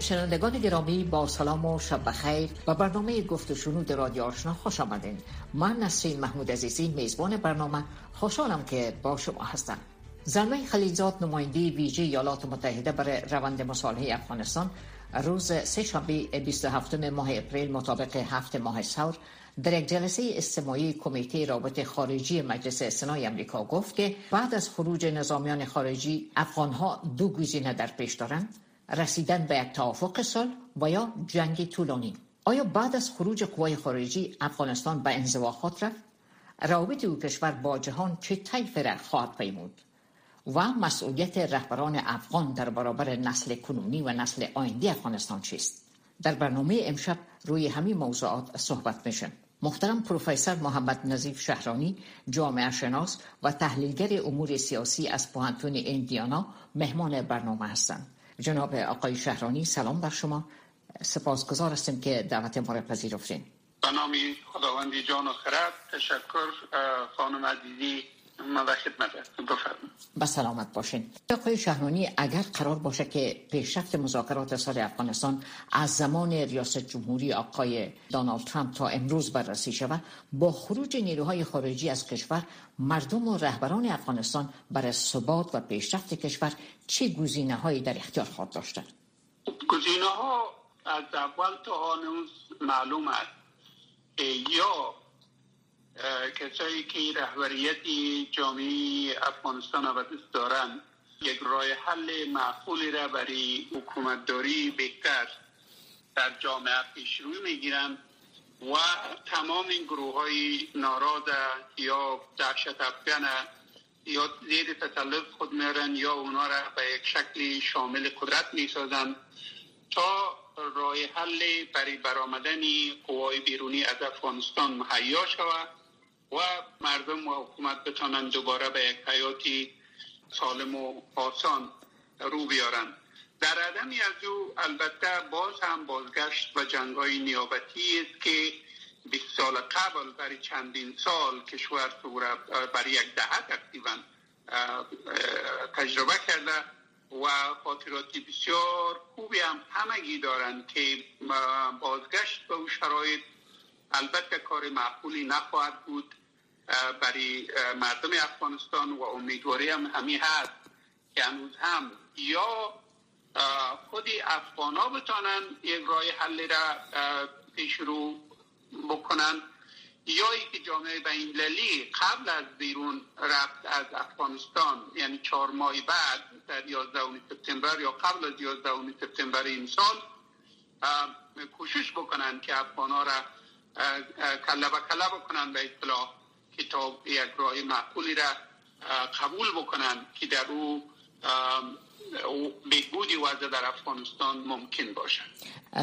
شنوندگان گرامی با سلام و شب بخیر و برنامه گفت و شنود رادیو آشنا خوش آمدین. من نسرین محمود عزیزی میزبان برنامه خوشحالم که با شما هستم. زلمه خلیزات نماینده ویژه ایالات متحده برای روند مصالحه افغانستان روز سه شنبه 27 ماه اپریل مطابق هفت ماه سور در یک جلسه استماعی کمیته رابط خارجی مجلس سنای امریکا گفت که بعد از خروج نظامیان خارجی افغانها دو گزینه در پیش دارند رسیدن به یک توافق سال و یا جنگ طولانی. آیا بعد از خروج قوای خارجی افغانستان به انزواخات رفت؟ روابط او کشور با جهان چه طیف را خواهد پیمود؟ و مسئولیت رهبران افغان در برابر نسل کنونی و نسل آینده افغانستان چیست؟ در برنامه امشب روی همین موضوعات صحبت میشه محترم پروفسور محمد نظیف شهرانی جامعه شناس و تحلیلگر امور سیاسی از پوهنتون ایندیانا مهمان برنامه هستند. جناب آقای شهرانی سلام بر شما. سپاسگزار هستیم که دعوت ما را پذیرفتین. به نام خداوندی جان و خرد تشکر خانم عزیزی خدمت به سلامت باشین. آقای شهرانی اگر قرار باشه که پیشرفت مذاکرات سال افغانستان از زمان ریاست جمهوری آقای دانالد ترامپ تا امروز بررسی شود با خروج نیروهای خارجی از کشور مردم و رهبران افغانستان برای ثبات و پیشرفت کشور چه گزینه هایی در اختیار خواهد داشتند گزینه ها از اول تا هنوز معلوم است یا کسایی که رهبریت جامعه افغانستان و دوست دارن یک راه حل معقولی را برای حکومتداری بهتر در جامعه پیش روی می‌گیرن و تمام این گروه های ناراض یا دهشت افغان یا زیر تسلط خود میرن یا اونا را به یک شکلی شامل قدرت می‌سازن تا راه حل برای برآمدن قوای بیرونی از افغانستان مهیا شود. و مردم و حکومت بتانند دوباره به یک حیاتی سالم و آسان رو بیارن. در عدمی از او البته باز هم بازگشت و جنگ های نیابتی است که 20 سال قبل برای چندین سال کشور برای یک دهه تقریبا تجربه کرده و خاطراتی بسیار خوبی هم همگی دارند که بازگشت به او شرایط البته کار معقولی نخواهد بود. برای مردم افغانستان و امیدواری هم همی هست که هنوز هم یا خود افغان ها بتانن یک راه حل را پیش رو بکنن یا که جامعه بین قبل از بیرون رفت از افغانستان یعنی چهار ماه بعد در 11 سپتامبر یا قبل از 11 سپتامبر این سال کوشش بکنن که افغان ها را کله و کله بکنن به اطلاع کتاب یک راه معقولی را قبول بکنن که در او بهبودی وضع در افغانستان ممکن باشد.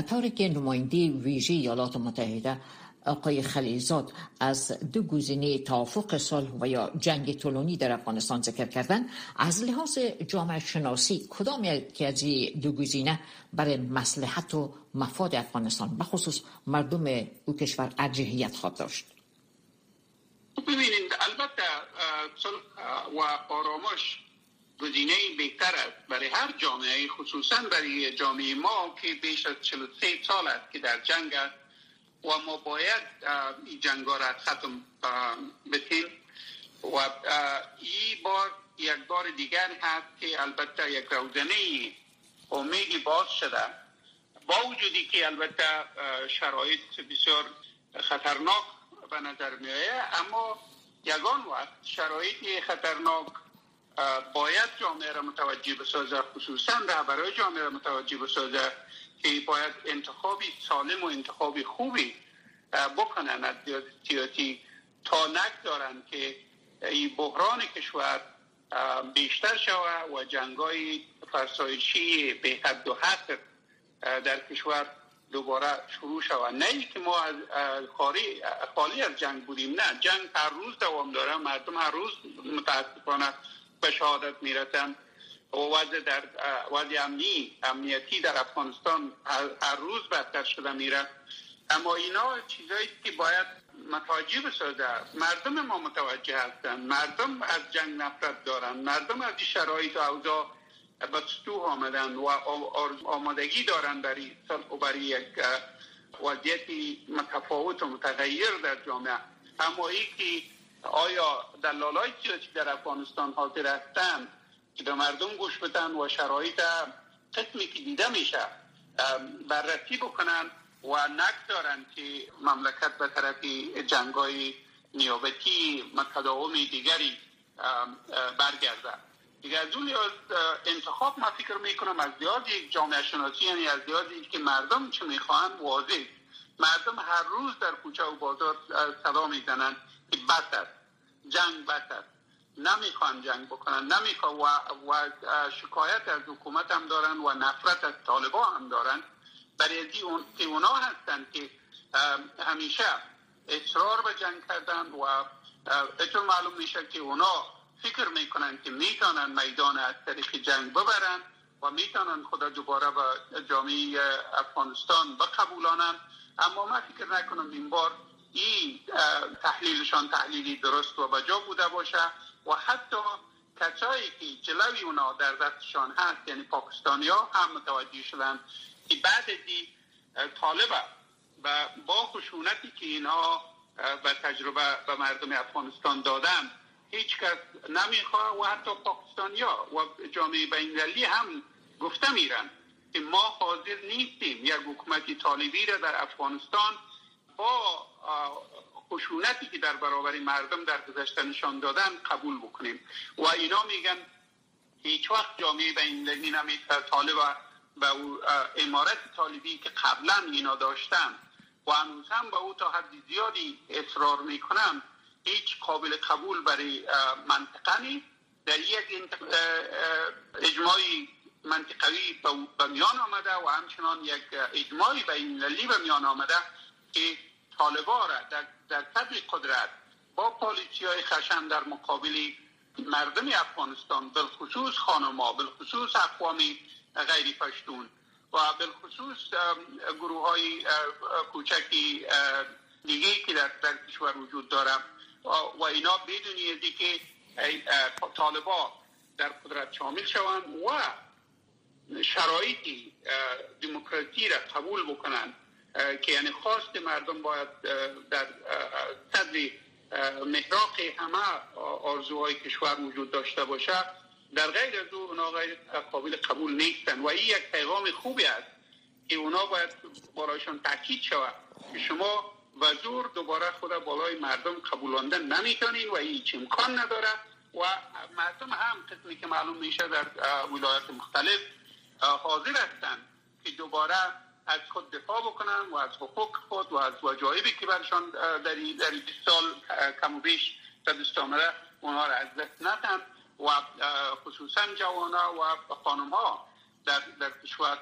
طوری که نماینده ویژه ایالات متحده آقای خلیزاد از دو گزینه توافق صلح و یا جنگ طولانی در افغانستان ذکر کردن از لحاظ جامعه شناسی کدام یکی از دو گزینه برای مصلحت و مفاد افغانستان بخصوص مردم او کشور ارجحیت خواهد داشت؟ ببینید البته و آرامش گزینه بهتر است برای هر جامعه خصوصا برای جامعه ما که بیش از 43 سال است که در جنگ است و ما باید این جنگ را ختم بتیم و این بار یک بار دیگر هست که البته یک روزنه امیدی باز شده. با وجودی که البته شرایط بسیار خطرناک به نظر می اما یگان وقت شرایط خطرناک باید جامعه را متوجه بسازه خصوصا رهبرای جامعه را متوجه بسازه که باید انتخابی سالم و انتخابی خوبی بکنن از سیاسی تا نگذارن که این بحران کشور بیشتر شود و جنگای فرسایشی به حد و حد در کشور دوباره شروع شود. نه که ما از خالی, از جنگ بودیم نه. جنگ هر روز دوام داره. مردم هر روز متاسفانه به شهادت می‌رسن وضع در وضع امنی امنیتی در افغانستان هر روز بدتر شده میره اما اینا چیزایی که باید متوجه بسازه. مردم ما متوجه هستند. مردم از جنگ نفرت دارن مردم از شرایط و اوضاع به سطوح آمدن و آمادگی دارن برای برای یک وضعیتی متفاوت و متغیر در جامعه اما ای که آیا دلالای سیاسی در افغانستان حاضر هستند که به مردم گوش بدن و شرایط قسمی که دیده میشه بررسی بکنن و نگذارن که مملکت به طرف جنگای نیابتی متداوم دیگری برگرده دیگه از اون انتخاب ما فکر می‌کنم از دیاد یک جامعه شناسی یعنی از دیاد که مردم چه می‌خواهند واضح. مردم هر روز در کوچه و بازار صدا می‌زنند که بس جنگ بس نمی‌خوان جنگ بکنن. نمی‌خوان و, و شکایت از حکومت هم دارن و نفرت از طالبا هم دارن. برای اون که اونا هستن که همیشه اصرار به جنگ کردن و اتون معلوم میشه که اونا فکر می‌کنن که می‌تونن میدان از طریق جنگ ببرن و می‌تونن خدا دوباره به جامعه افغانستان بقبولانن اما من فکر نکنم این بار این تحلیلشان تحلیلی درست و بجا بوده باشه و حتی کسایی که جلوی اونا در دستشان هست یعنی پاکستانی ها هم متوجه شدن که بعد دی طالبه و با خشونتی که اینها به تجربه به مردم افغانستان دادن هیچ کس نمی‌خواه و حتی پاکستانیا و جامعه بینالمللی هم گفته میرن که ما حاضر نیستیم یک حکومتی طالبی را در افغانستان با خشونتی که در برابر مردم در گذشته نشان دادن قبول بکنیم. و اینا میگن هیچ وقت جامعه بینالمللی نمی‌تونه طالب و امارت طالبی که قبلا اینا داشتن و هنوز هم با او تا حد زیادی اصرار می‌کنم هیچ قابل قبول برای منطقه نیست در یک اجماعی منطقوی به میان آمده و همچنان یک اجماعی بینالمللی به میان آمده که طالبا را در, در قدرت با پالیسی های خشن در مقابل مردم افغانستان بالخصوص خانما بالخصوص اقوامی غیر پشتون و بالخصوص گروه های کوچکی دیگه که در, در کشور وجود داره و اینا بدون که طالبا در قدرت شامل شوند و شرایطی دموکراسی را قبول بکنند که یعنی خواست مردم باید در صدر محراق همه آرزوهای کشور وجود داشته باشه. در غیر از او اونا غیر قابل قبول نیستن و این یک پیغام خوبی است که اونا باید برایشان تاکید شود که شما و زور دوباره خود بالای مردم قبولاندن نمی‌تونین و هیچ امکان نداره. و مردم هم قسمی که معلوم میشه در ولایت مختلف حاضر هستند که دوباره از خود دفاع بکنن و از حقوق خود و از وجایبی که برشان در این سال کم و بیش دست آمده اونها را از دست ندن. و خصوصا جوانا و خانم ها در, در کشور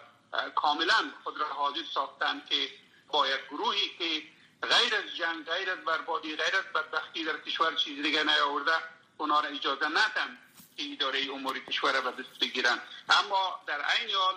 کاملا خود را حاضر ساختن که با یک گروهی که غیر از جنگ غیر از بربادی غیر از بدبختی در کشور چیز دیگه نیاورده اونا را اجازه ندن که اداره امور کشور را به دست بگیرن. اما در این حال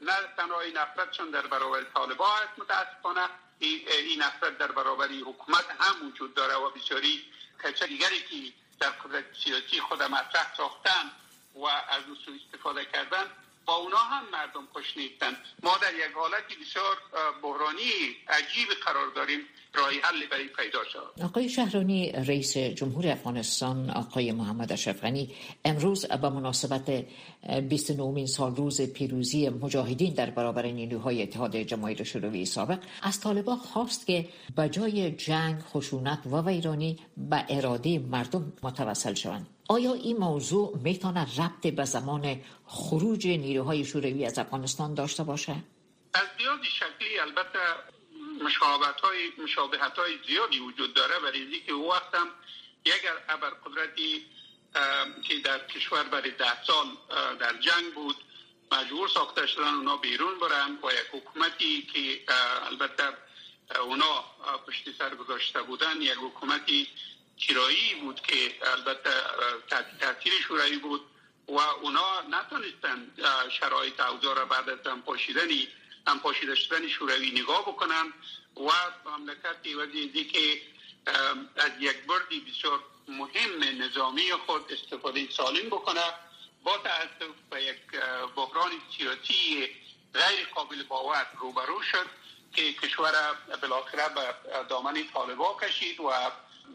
نه تنها این نفرتشون در برابر طالبا هست متاسفانه این نفرت در برابر حکومت هم وجود داره و بسیاری کچه دیگری که در قدرت سیاسی خود مطرح ساختن و از او استفاده کردن با اونا هم مردم خوش نیستن. ما در یک حالتی بسیار بحرانی عجیب قرار داریم. رای حل برای پیدا شد آقای شهرانی رئیس جمهور افغانستان آقای محمد اشرف امروز به مناسبت 29 سال روز پیروزی مجاهدین در برابر نیروهای اتحاد جماهیر شوروی سابق از طالبان خواست که بجای جنگ خشونت و ویرانی به اراده مردم متوسل شوند. آیا این موضوع می‌تونه ربط به زمان خروج نیروهای شوروی از افغانستان داشته باشه؟ از زیادی شکلی البته مشابهت های, مشابهت های زیادی وجود داره ولی که او وقت هم یک قدرتی که در کشور برای ده سال در جنگ بود مجبور ساخته شدن اونا بیرون برن با یک حکومتی که البته اونا پشت سر گذاشته بودن یک حکومتی کرایی بود که البته تاثیر شورایی بود و اونا نتونستن شرایط اوضاع را بعد از پاشیدنی هم پاشیده شدن شوروی نگاه بکنن و مملکت وزیزی که از یک بردی بسیار مهم نظامی خود استفاده سالم بکنه با تاسف به یک بحران سیاسی غیر قابل باور روبرو شد که کشور بالاخره به دامن طالبا کشید و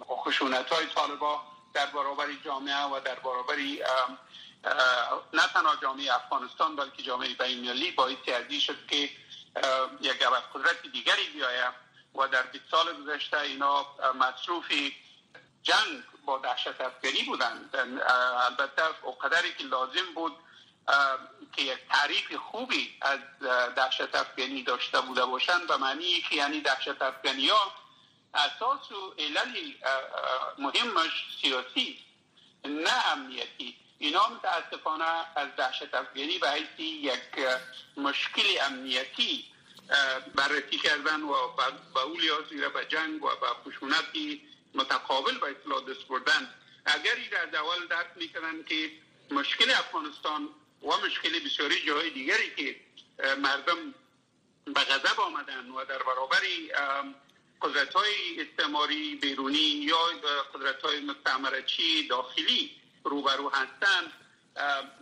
خشونت های طالبا در برابر جامعه و در برابر نه تنها جامعه افغانستان بلکه جامعه بینالمللی باعث ازی شد که یک قدرت دیگری بیاید و در 20 سال گذشته اینا مصروف جنگ با دهشت افغانی بودند. البته قدری که لازم بود که یک تعریف خوبی از دهشت افغانی داشته بوده باشند به معنی که یعنی دهشت افغانی ها اساس و علل مهمش سیاسی نه امنیتی. اینا متاسفانه از دهشت افغانی به حیث یک مشکل امنیتی بررسی کردن و به اولی به جنگ و به خشونتی متقابل به اطلاع دست بردن. اگر این از اول درک می‌کنن که مشکل افغانستان و مشکل بسیاری جاهای دیگری که مردم به غضب آمدن و در برابر قدرت های استعماری بیرونی یا قدرت های مستعمرچی داخلی روبرو هستند.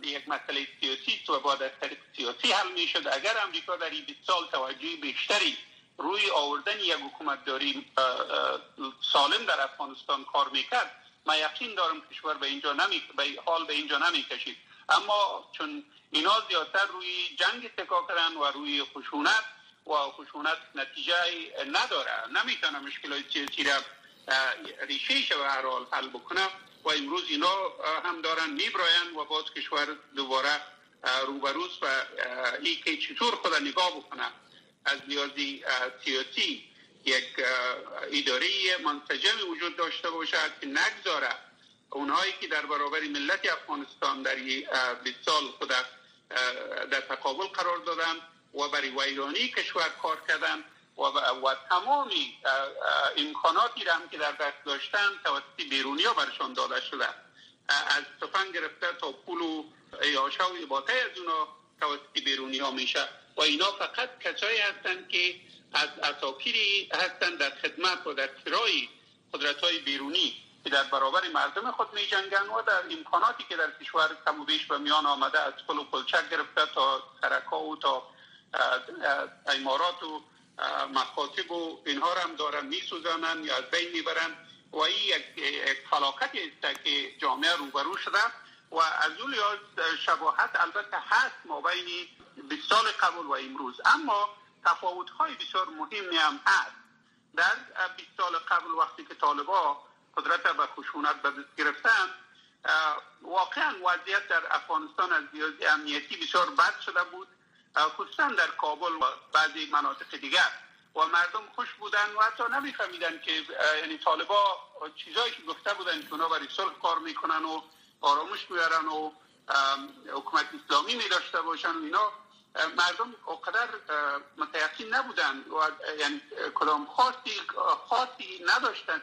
یک مسئله سیاسی و باید از طریق سیاسی حل می شد اگر امریکا در این 20 سال توجه بیشتری روی آوردن یک حکومت داری سالم در افغانستان کار می‌کرد من یقین دارم کشور به اینجا نمی به حال به اینجا نمی کشید اما چون اینا زیادتر روی جنگ تکا کردن و روی خشونت و خشونت نتیجه نداره. نمی‌تونه مشکل سیاسی را ریشه و هر حال حل بکنه و امروز اینا هم دارن میبراین و باز کشور دوباره روبروز و ای که چطور خود نگاه بکنه از نیازی سیاسی یک اداره منسجم وجود داشته باشد که نگذاره. اونهایی که در برابر ملت افغانستان در 20 سال خود در تقابل قرار دادن و برای ویرانی کشور کار کردن و, و تمامی امکاناتی را هم که در دست داشتن توسط بیرونی ها برشان داده شده. از تفنگ گرفته تا پول و ایاشه و عباته از اونا توسط بیرونی ها میشه. و اینا فقط کسایی هستند که از اساکیری هستند در خدمت و در کرای قدرت های بیرونی که در برابر مردم خود می جنگن و در امکاناتی که در کشور کم و بیش به میان آمده از پل و پلچک گرفته تا سرکا و تا ایمارات و مخاطب و اینها هم دارن می سوزانن یا از بین می‌برن و این یک فلاکتی است که جامعه روبرو شده و از اون شباهت البته هست ما بین 20 سال قبل و امروز. اما تفاوت های بسیار مهمی هم هست. در 20 سال قبل وقتی که طالبا قدرت به خشونت به دست گرفتن واقعا وضعیت در افغانستان از دیازی امنیتی بسیار بد شده بود. خصوصا در کابل و بعضی مناطق دیگر. و مردم خوش بودن و حتی نمیفهمیدن که یعنی طالبا چیزایی که گفته بودن که اونا برای صلح کار می‌کنن و آرامش میارن و حکومت اسلامی می داشته باشن اینا مردم اقدر متیقین نبودن و یعنی کدام خاصی خاصی نداشتن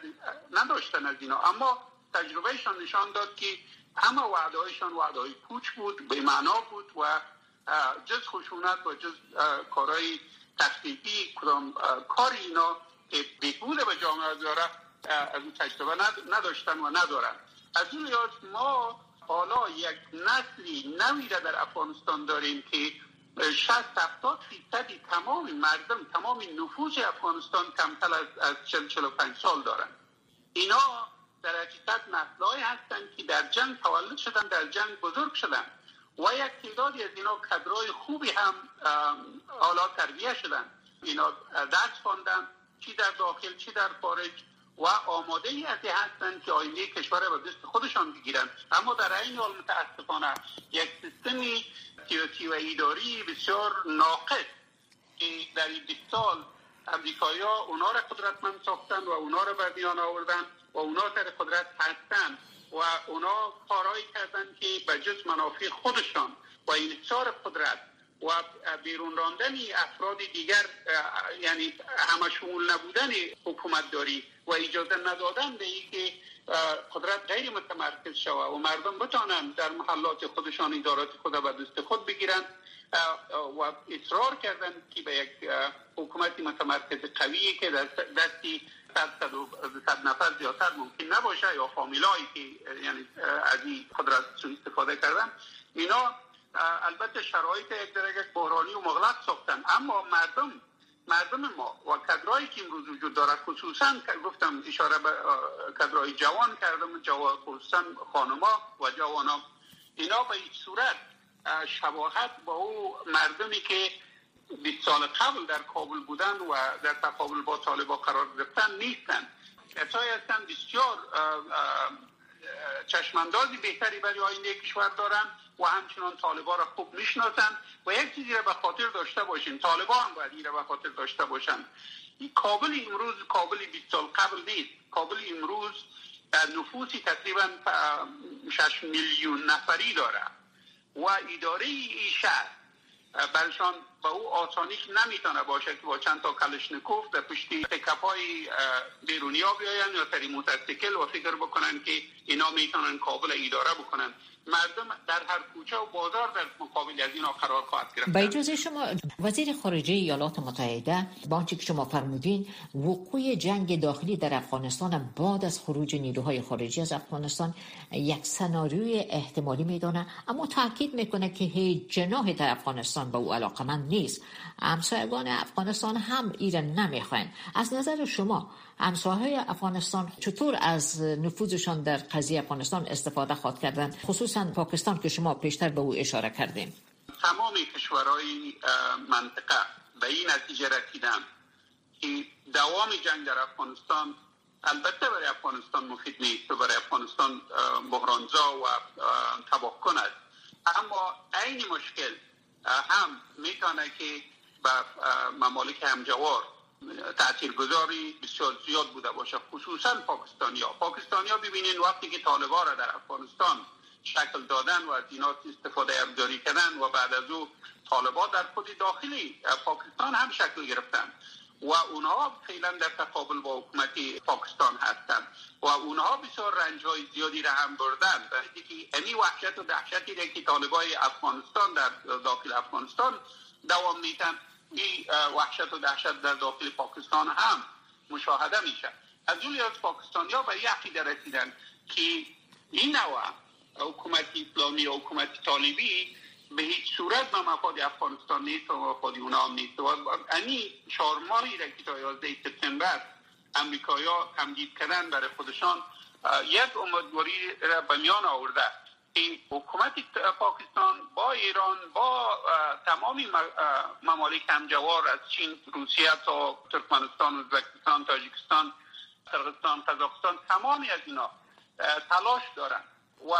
نداشتن از اینا. اما تجربهشان نشان داد که همه وعدهایشان وعدهای پوچ بود به معنا بود و جز خشونت و جز کارهای تخصیصی کدام کار اینا بهبود به جامعه داره از این تجربه نداشتن و ندارن. از این لحاظ ما حالا یک نسلی نوی در افغانستان داریم که 60 70 فیصدی تمام مردم تمام نفوذ افغانستان کمتر از از 40 45 سال دارن. اینا در حقیقت نسلای هستند که در جنگ تولد شدن در جنگ بزرگ شدن. و یک تعدادی از اینا کدرای خوبی هم حالا تربیه شدن. اینا درس خواندن چی در داخل چی در خارج و آماده ای از هستند که آینده کشور به دست خودشان بگیرن. اما در این حال متاسفانه یک سیستمی سیاسی و ایداری بسیار ناقص که در این سال امریکایی ها اونا را قدرتمند ساختن و اونا را به میان آوردن و اونا در قدرت هستند و اونا کارهایی کردن که به جز منافع خودشان و انحصار قدرت و بیرون راندن افراد دیگر یعنی همه شمول نبودن حکومت داری و اجازه ندادن به که قدرت غیر متمرکز شود و مردم بتانند در محلات خودشان ادارات خود به دست خود بگیرند و اصرار کردن که به یک حکومت متمرکز قوی که دستی صد نفر زیادتر ممکن نباشه یا فامیلایی که یعنی از این قدرت استفاده کردن. اینا البته شرایط یک درجه بحرانی و مغلق ساختن. اما مردم مردم ما و کدرایی که امروز وجود دارد خصوصا گفتم اشاره به کدرای جوان کردم جوان خصوصا خانما و جوانا اینا به این صورت شباهت با او مردمی که 20 سال قبل در کابل بودن و در تقابل با طالبا قرار گرفتن نیستن. کسایی هستن بسیار چشماندازی بهتری برای آینده کشور دارن و همچنان طالبا را خوب می‌شناسن و یک چیزی را به خاطر داشته باشین طالبا هم باید این را به خاطر داشته باشن. این کابل امروز کابل 20 سال قبل نیست. کابل امروز نفوسی تقریبا 6 میلیون نفری داره و اداره ای شهر برشان با او آسانی نمی‌تونه باشه که با چند تا کلشنکوف در پشتی های بیرونی ها بیاین یا سری موترسیکل و فکر بکنن که اینا می‌تونن کابل اداره بکنن. مردم در هر کوچه و بازار در مقابل از اینا قرار خواهد گرفت. با اجازه شما وزیر خارجه ایالات متحده با آنچه که شما فرمودین وقوع جنگ داخلی در افغانستان بعد از خروج نیروهای خارجی از افغانستان یک سناریوی احتمالی میدانه. اما تاکید می‌کنه که هیچ جناح در افغانستان به او علاقه من نیست. همسایگان افغانستان هم ایران نمی‌خواین از نظر شما همسایه افغانستان چطور از نفوذشان در قضیه افغانستان استفاده خواهد کردن خصوصا پاکستان که شما پیشتر به او اشاره کردیم. تمام کشورهای منطقه به این نتیجه رسیدن که دوام جنگ در افغانستان البته برای افغانستان مفید نیست و برای افغانستان بحرانزا و تباه کند اما عین مشکل هم می‌تونه که به ممالک همجوار تاثیرگذاری بسیار زیاد بوده باشه خصوصا پاکستانیا. پاکستانیا ببینین وقتی که طالبان را در افغانستان شکل دادن و از اینا استفاده ابزاری کردن و بعد از او طالبان در خود داخلی پاکستان هم شکل گرفتن. و اونها فعلا در تقابل با حکومت پاکستان هستند و اونها بسیار رنج های زیادی را هم بردن. در که اینی وحشت و دهشتی که طالبای افغانستان در داخل افغانستان دوام میتن این وحشت و دهشت در داخل پاکستان هم مشاهده میشه. از جوری از پاکستانیا به یه عقیده رسیدن که این نوع حکومت اسلامی و حکومت طالبی به هیچ صورت به مفاد افغانستان نیست و مفاد اونا هم نیست. و انی چهار ماهی را که تا 11 سپتامبر امریکایا تمدید کردن برای خودشان یک امیدواری را به میان آورده. این حکومت پاکستان با ایران با تمامی ممالک همجوار از چین روسیه تا ترکمنستان ازبکستان تاجیکستان قرغستان قزاقستان تمامی از اینا تلاش دارن. و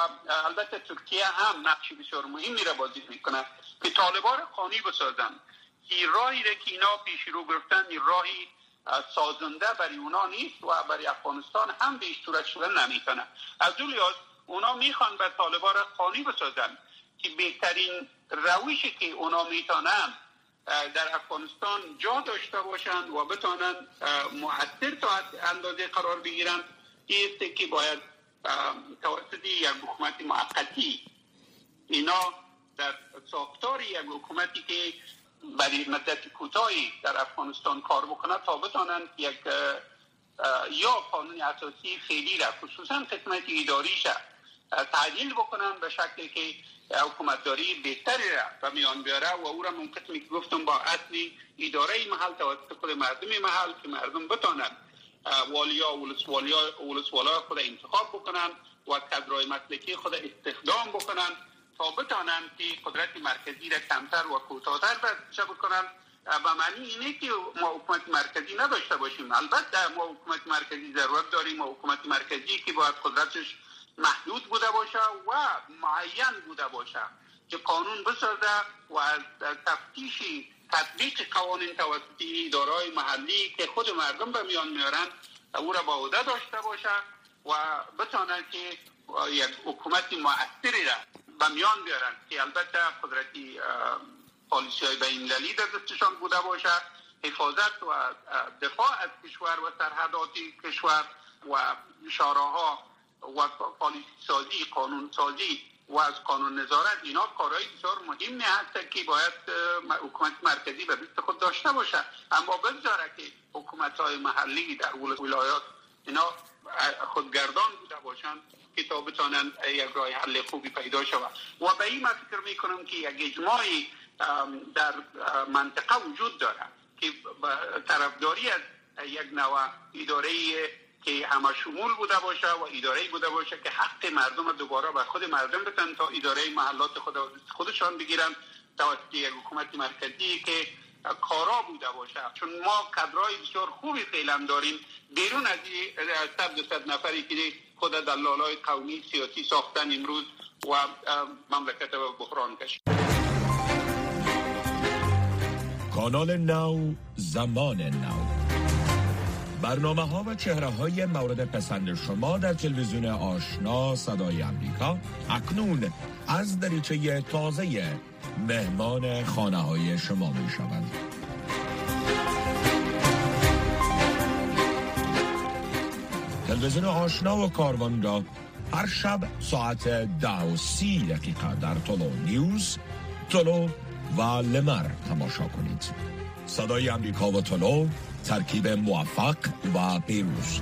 البته ترکیه هم نقشی بسیار مهمی را بازی می‌کنه. که طالبان قانی بسازن. این راهی را که اینا پیش رو گرفتن این راهی سازنده برای اونا نیست و برای افغانستان هم به صورت شدن نمی‌کنه. از اون اونا می‌خوان به طالبان را خانی بسازن که بهترین روشی که اونا می‌تونن در افغانستان جا داشته باشند و بتانن مؤثر تا اندازه قرار بگیرن. است که باید توسط یک حکومت موقتی. اینا در ساختار یک حکومتی که برای مدت کوتاهی در افغانستان کار بکنه تا بتانند یک یا قانون اساسی فعلی را خصوصا قسمت اداریش تعدیل بکنن به شکلی که حکومتداری بهتری را به میان بیاره و او را ممکن که گفتم با اصلی اداره محل توسط خود مردم محل که مردم بتانند والیا ولسوالا خود انتخاب بکنن و کدرای مسلکی خود استخدام بکنن تا بتانند که قدرت مرکزی را کمتر و کوتاهتر بشه بکنن به معنی اینه که ما حکومت مرکزی نداشته باشیم. البته ما حکومت مرکزی ضرورت داریم. ما حکومت مرکزی که باید قدرتش محدود بوده باشه و معین بوده باشه. که قانون بسازه و از تفتیش تطبیق قوانین توسط ادارای محلی که خود مردم به میان میارن او را با عهده داشته باشه و بتانه که یک حکومت مؤثری را به میان بیارن که البته قدرتی پالیسی های بین در دستشان بوده باشه حفاظت و دفاع از کشور و سرحدات کشور و شاراها و پالیسی سازی قانون سازی و از قانون نظارت اینا کارهای بسیار مهمی هست که باید حکومت مرکزی به دست خود داشته باشه. اما بگذاره که حکومت های محلی در ولایات اینا خودگردان بوده باشند که تا بتانن یک راه حل خوبی پیدا شود. و به این فکر می‌کنم که یک اجماعی در منطقه وجود داره که طرفداری از یک نوع اداره که همه شمول بوده باشه و اداره بوده باشه که حق مردم دوباره به خود مردم بتن تا اداره محلات خود خودشان بگیرن. توسط یک حکومت مرکزی که کارا بوده باشه. چون ما کادرای بسیار خوبی فعلا داریم. بیرون از صد صد نفری که خود دلالای قومی سیاسی ساختن امروز و مملکت به بحران کشید. کانال نو زمان نو. برنامه ها و چهره های مورد پسند شما در تلویزیون آشنا صدای امریکا اکنون از دریچه تازه مهمان خانه های شما می شوند. تلویزیون آشنا و کاروان را هر شب ساعت ده و سی دقیقه در طلو نیوز، طلو و لمر تماشا کنید. صدای امریکا و طلو ترکیب موفق و پیروز.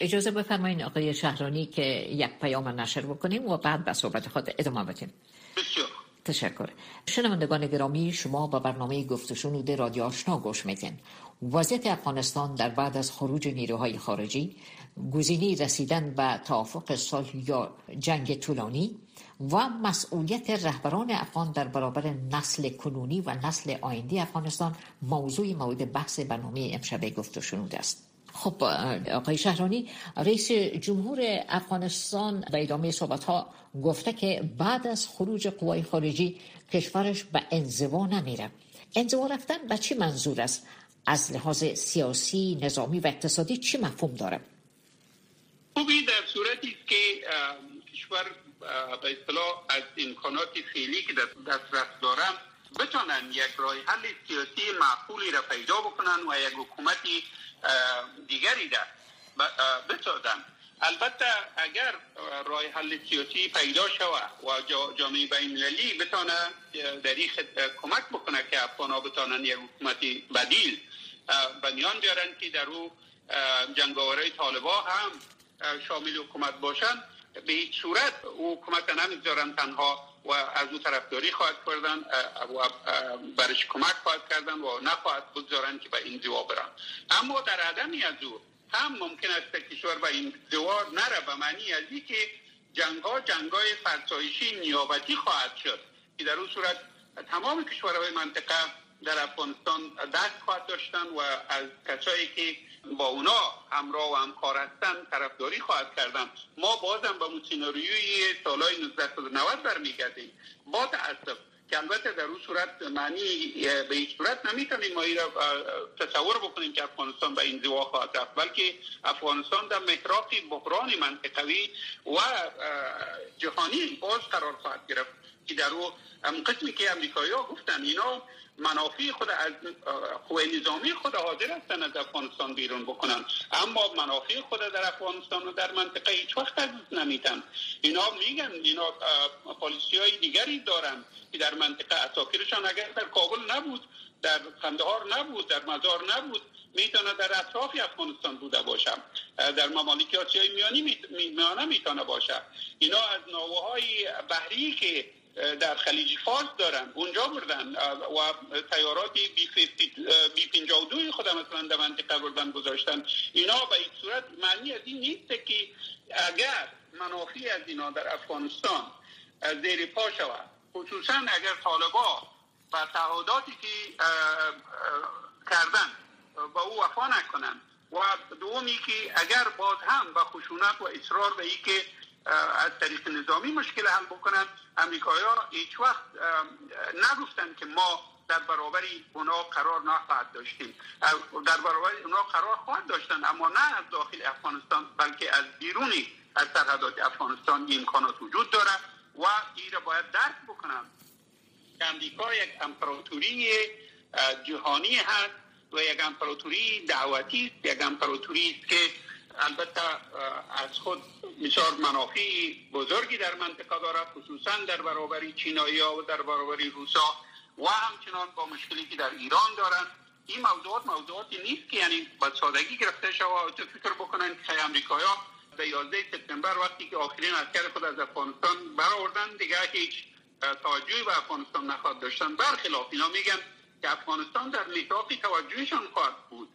اجازه بفرمایید آقای شهرانی که یک پیام نشر بکنیم و بعد به صحبت خود ادامه بدیم. تشکر. شنوندگان گرامی شما با برنامه گفتشنود رادیو آشنا گوش میدین وضعیت افغانستان در بعد از خروج نیروهای خارجی گزینه رسیدن به توافق صلح یا جنگ طولانی و مسئولیت رهبران افغان در برابر نسل کنونی و نسل آینده افغانستان موضوع مورد بحث برنامه امشب گفت و شنود است. خب آقای شهرانی رئیس جمهور افغانستان به ادامه صحبت ها گفته که بعد از خروج قوای خارجی کشورش به انزوا نمیره. انزوا رفتن به چی منظور است؟ از لحاظ سیاسی نظامی و اقتصادی چی مفهوم داره؟ خوبی در صورتی که کشور به اصطلاح از امکانات فعلی که دسترس دارن بتانن یک راه حل سیاسی معقولی را پیدا بکنن و یک حکومتی دیگری را بسازن. البته اگر راه حل سیاسی پیدا شود و جامعه بین المللی بتانه در این کمک بکنه که افغان بتانن یک حکومتی بدیل به میان که در او جنگاوره طالبا هم شامل حکومت باشند به هیچ صورت او حکومت نمی‌گذارن تنها و از او طرفداری خواهد کردن و برش کمک خواهد کردن و نخواهد بگذارن که به این دیوا برن اما در عدمی از او هم ممکن است کشور به این دیوار نره به معنی از که جنگ ها جنگ های فرسایشی نیابتی خواهد شد که در اون صورت تمام کشورهای منطقه در افغانستان دست خواهد داشتن و از کسایی که با اونا همراه و همکار هستن طرفداری خواهد کردن ما بازم با سیناریوی سالهای 1990 برمیگردیم. با تاسف که البته در اون صورت معنی به هیچ صورت نمی‌تونیم ما را تصور بکنیم که افغانستان به این زوا خواهد رفت. بلکه افغانستان در محراق بحران منطقوی و جهانی باز قرار خواهد گرفت. که در او قسمی که امریکایی ها گفتن اینا منافع خود از قوه نظامی خود حاضر هستن از افغانستان بیرون بکنن. اما منافع خود در افغانستان و در منطقه هیچ وقت از نمیتن اینا میگن اینا پالیسی های دیگری دارن که در منطقه اساکرشان اگر در کابل نبود در قندهار نبود در مزار نبود می‌تونه در اطراف افغانستان بوده باشه. در ممالک آسیای میانی میانه می‌تونه باشه. اینا از ناوهای بحری که در خلیج فارس دارن اونجا بردن و تیارات بی 52 خود مثلا در منطقه بردن گذاشتن. اینا به این صورت معنی از این نیست که اگر منافی از اینا در افغانستان زیر پا شود. خصوصا اگر طالبا و تعهداتی که کردن با او وفا نکنن و دومی که اگر باز هم با خشونت و اصرار به ای که از طریق نظامی مشکل حل بکنن. امریکایی ها هیچ وقت نگفتن که ما در برابر اونا قرار نخواهد داشتیم. در برابر اونا قرار خواهد داشتن اما نه از داخل افغانستان بلکه از بیرونی از سرحدات افغانستان این امکانات وجود داره و این باید درک بکنن. که امریکا یک امپراتوری جهانی هست و یک امپراتوری دعوتی است. یک امپراتوری است که البته از خود بسیار منافع بزرگی در منطقه دارد خصوصا در برابر چینایی ها و در برابر روسا و همچنان با مشکلی که در ایران دارند. این موضوعات موضوعاتی نیست که یعنی با سادگی گرفته شود و فکر بکنن که امریکایی ها به 11 سپتامبر وقتی که آخرین عسکر خود از افغانستان برآوردن دیگه هیچ توجهی به افغانستان نخواد داشتن. برخلاف اینا میگن که افغانستان در نطاق توجهشان خواهد بود.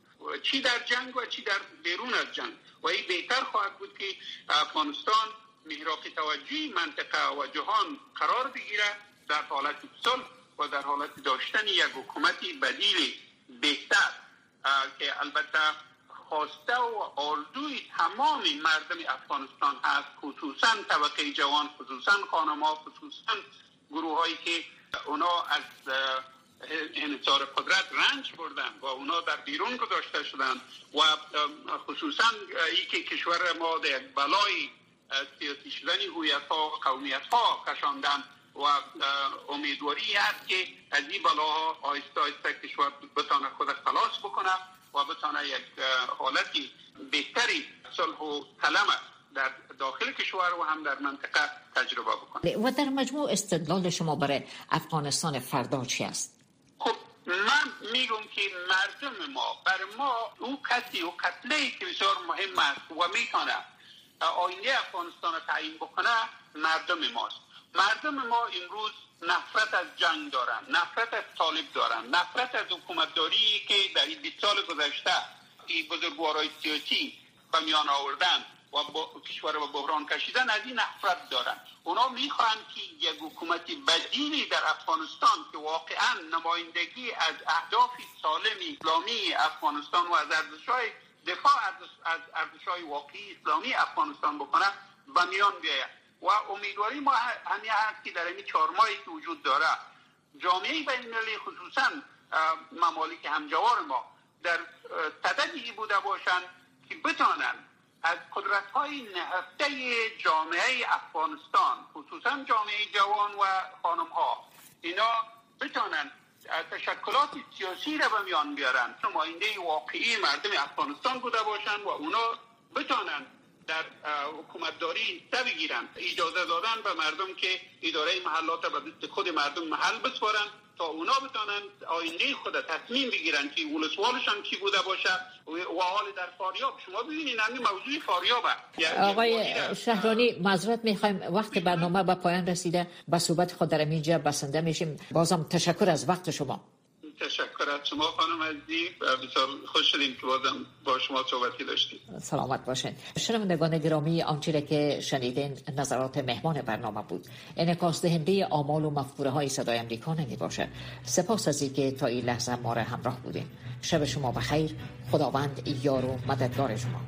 چی در جنگ و چی در بیرون از جنگ. و این بهتر خواهد بود که افغانستان محراق توجهی منطقه و جهان قرار بگیره در حالت صلح و در حالت داشتن یک حکومتی بدیل بهتر. که البته خواسته و آرزوی تمام مردم افغانستان هست خصوصا طبقه جوان خصوصا خانم ها خصوصا گروه هایی که اونا از انحصار قدرت رنج بردن و اونا در بیرون گذاشته شدن و خصوصا ای که کشور ما در بلای سیاسی شدن هویت ها قومیت ها کشاندن و امیدواری هست که از این بلاها آیسته آیسته کشور بتانه خود خلاص بکنه و بتانه یک حالتی بهتری صلح و سلام در داخل کشور و هم در منطقه تجربه بکنه و در مجموع استدلال شما برای افغانستان فردا چی است؟ من میگم که مردم ما بر ما او کسی و قتله که بسیار مهم است و می‌تونه آینده افغانستان تعیین بکنه مردم ماست. مردم ما امروز نفرت از جنگ دارن نفرت از طالب دارن نفرت از حکومتداری که در این 20 سال گذشته این بزرگوارای سیاسی و میان آوردن. و با کشور و بحران کشیدن از این نفرت دارن. اونا می‌خوان که یک حکومت بدیلی در افغانستان که واقعا نمایندگی از اهداف سالم اسلامی افغانستان و از ارزشهای دفاع از ارزشهای واقعی اسلامی افغانستان بکنه و میان بیاید. و امیدواری ما همین هست که در این چهار ماهی که وجود داره جامعه بین المللی خصوصا ممالک همجوار ما در صددی بوده باشند که بتانند از قدرت های نهفته جامعه افغانستان خصوصا جامعه جوان و خانم ها اینا بتانند تشکلات سیاسی را به میان بیارن. نماینده واقعی مردم افغانستان بوده باشند و اونا بتانند در حکومتداری سه بگیرن. اجازه دادن به مردم که اداره محلات به خود مردم محل بسپارن. تا اونا بتانن آینده خود تصمیم بگیرن که ولسوالشان کی بوده باشه و حال در فاریاب. شما ببینید همین موضوع فاریابه. یعنی آقای شهرانی معذرت می‌خوایم. وقت برنامه به پایان رسیده. به صحبت خود در اینجا بسنده میشیم. بازم تشکر از وقت شما. تشکر از شما خانم عزیزی بسیار خوش شدیم که بازم با شما صحبتی داشتیم. سلامت باشین. شنوندگان گرامی آنچه که شنیدین نظرات مهمان برنامه بود. انعکاس دهنده آمال و مفکوره های صدای امریکا نمی باشه سپاس از اینکه تا این لحظه ما همراه بودیم شب شما بخیر. خداوند یار و مددگار شما.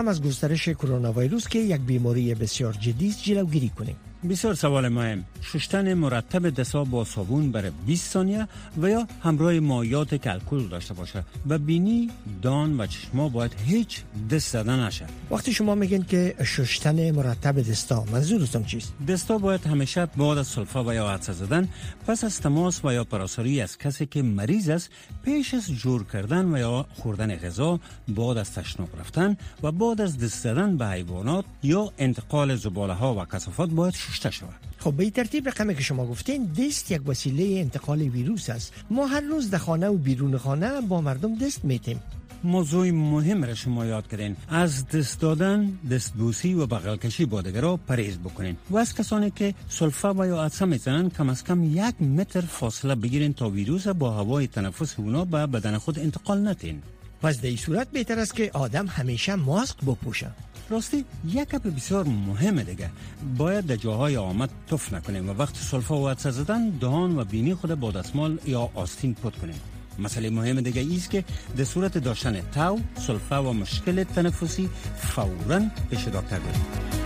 رقم از گسترش کرونا ویروس که یک بیماری بسیار جدی است جلوگیری کنیم. بسیار سوال مهم. شستن مرتب دستا با صابون برای 20 ثانیه و یا همراه مایات که الکل داشته باشه و بینی دان و چشما باید هیچ دست زدن نشه. وقتی شما میگین که شستن مرتب دستا منظورتون چیست؟ دستا باید همیشه بعد از سلفا و یا عدسه زدن پس از تماس و یا پراساری از کسی که مریض است پیش از جور کردن و یا خوردن غذا بعد از تشناب رفتن و بعد از دست زدن به حیوانات یا انتقال زباله ها و کثافات باید شسته شود خب به ترتیب رقمی که شما گفتین دست یک وسیله انتقال ویروس است. ما هر روز در خانه و بیرون خانه با مردم دست میتیم موضوع مهم را شما یاد کردین. از دست دادن دستبوسی و بغل کشی با را پرهیز بکنین. و از کسانی که سلفا و یا عدسه می‌زنن کم از کم یک متر فاصله بگیرین تا ویروس با هوای تنفس اونا به بدن خود انتقال نتین. پس در این صورت بهتر است که آدم همیشه ماسک بپوشه. راستی یک کپ بسیار مهم دیگه. باید در جاهای آمد تف نکنیم و وقت سلفا و عدسه زدن دهان و بینی خود با دستمال یا آستین پد کنیم. مسئله مهم دیگه ایست که در صورت داشتن تاو، سلفا و مشکل تنفسی فورا پیش دکتر بریم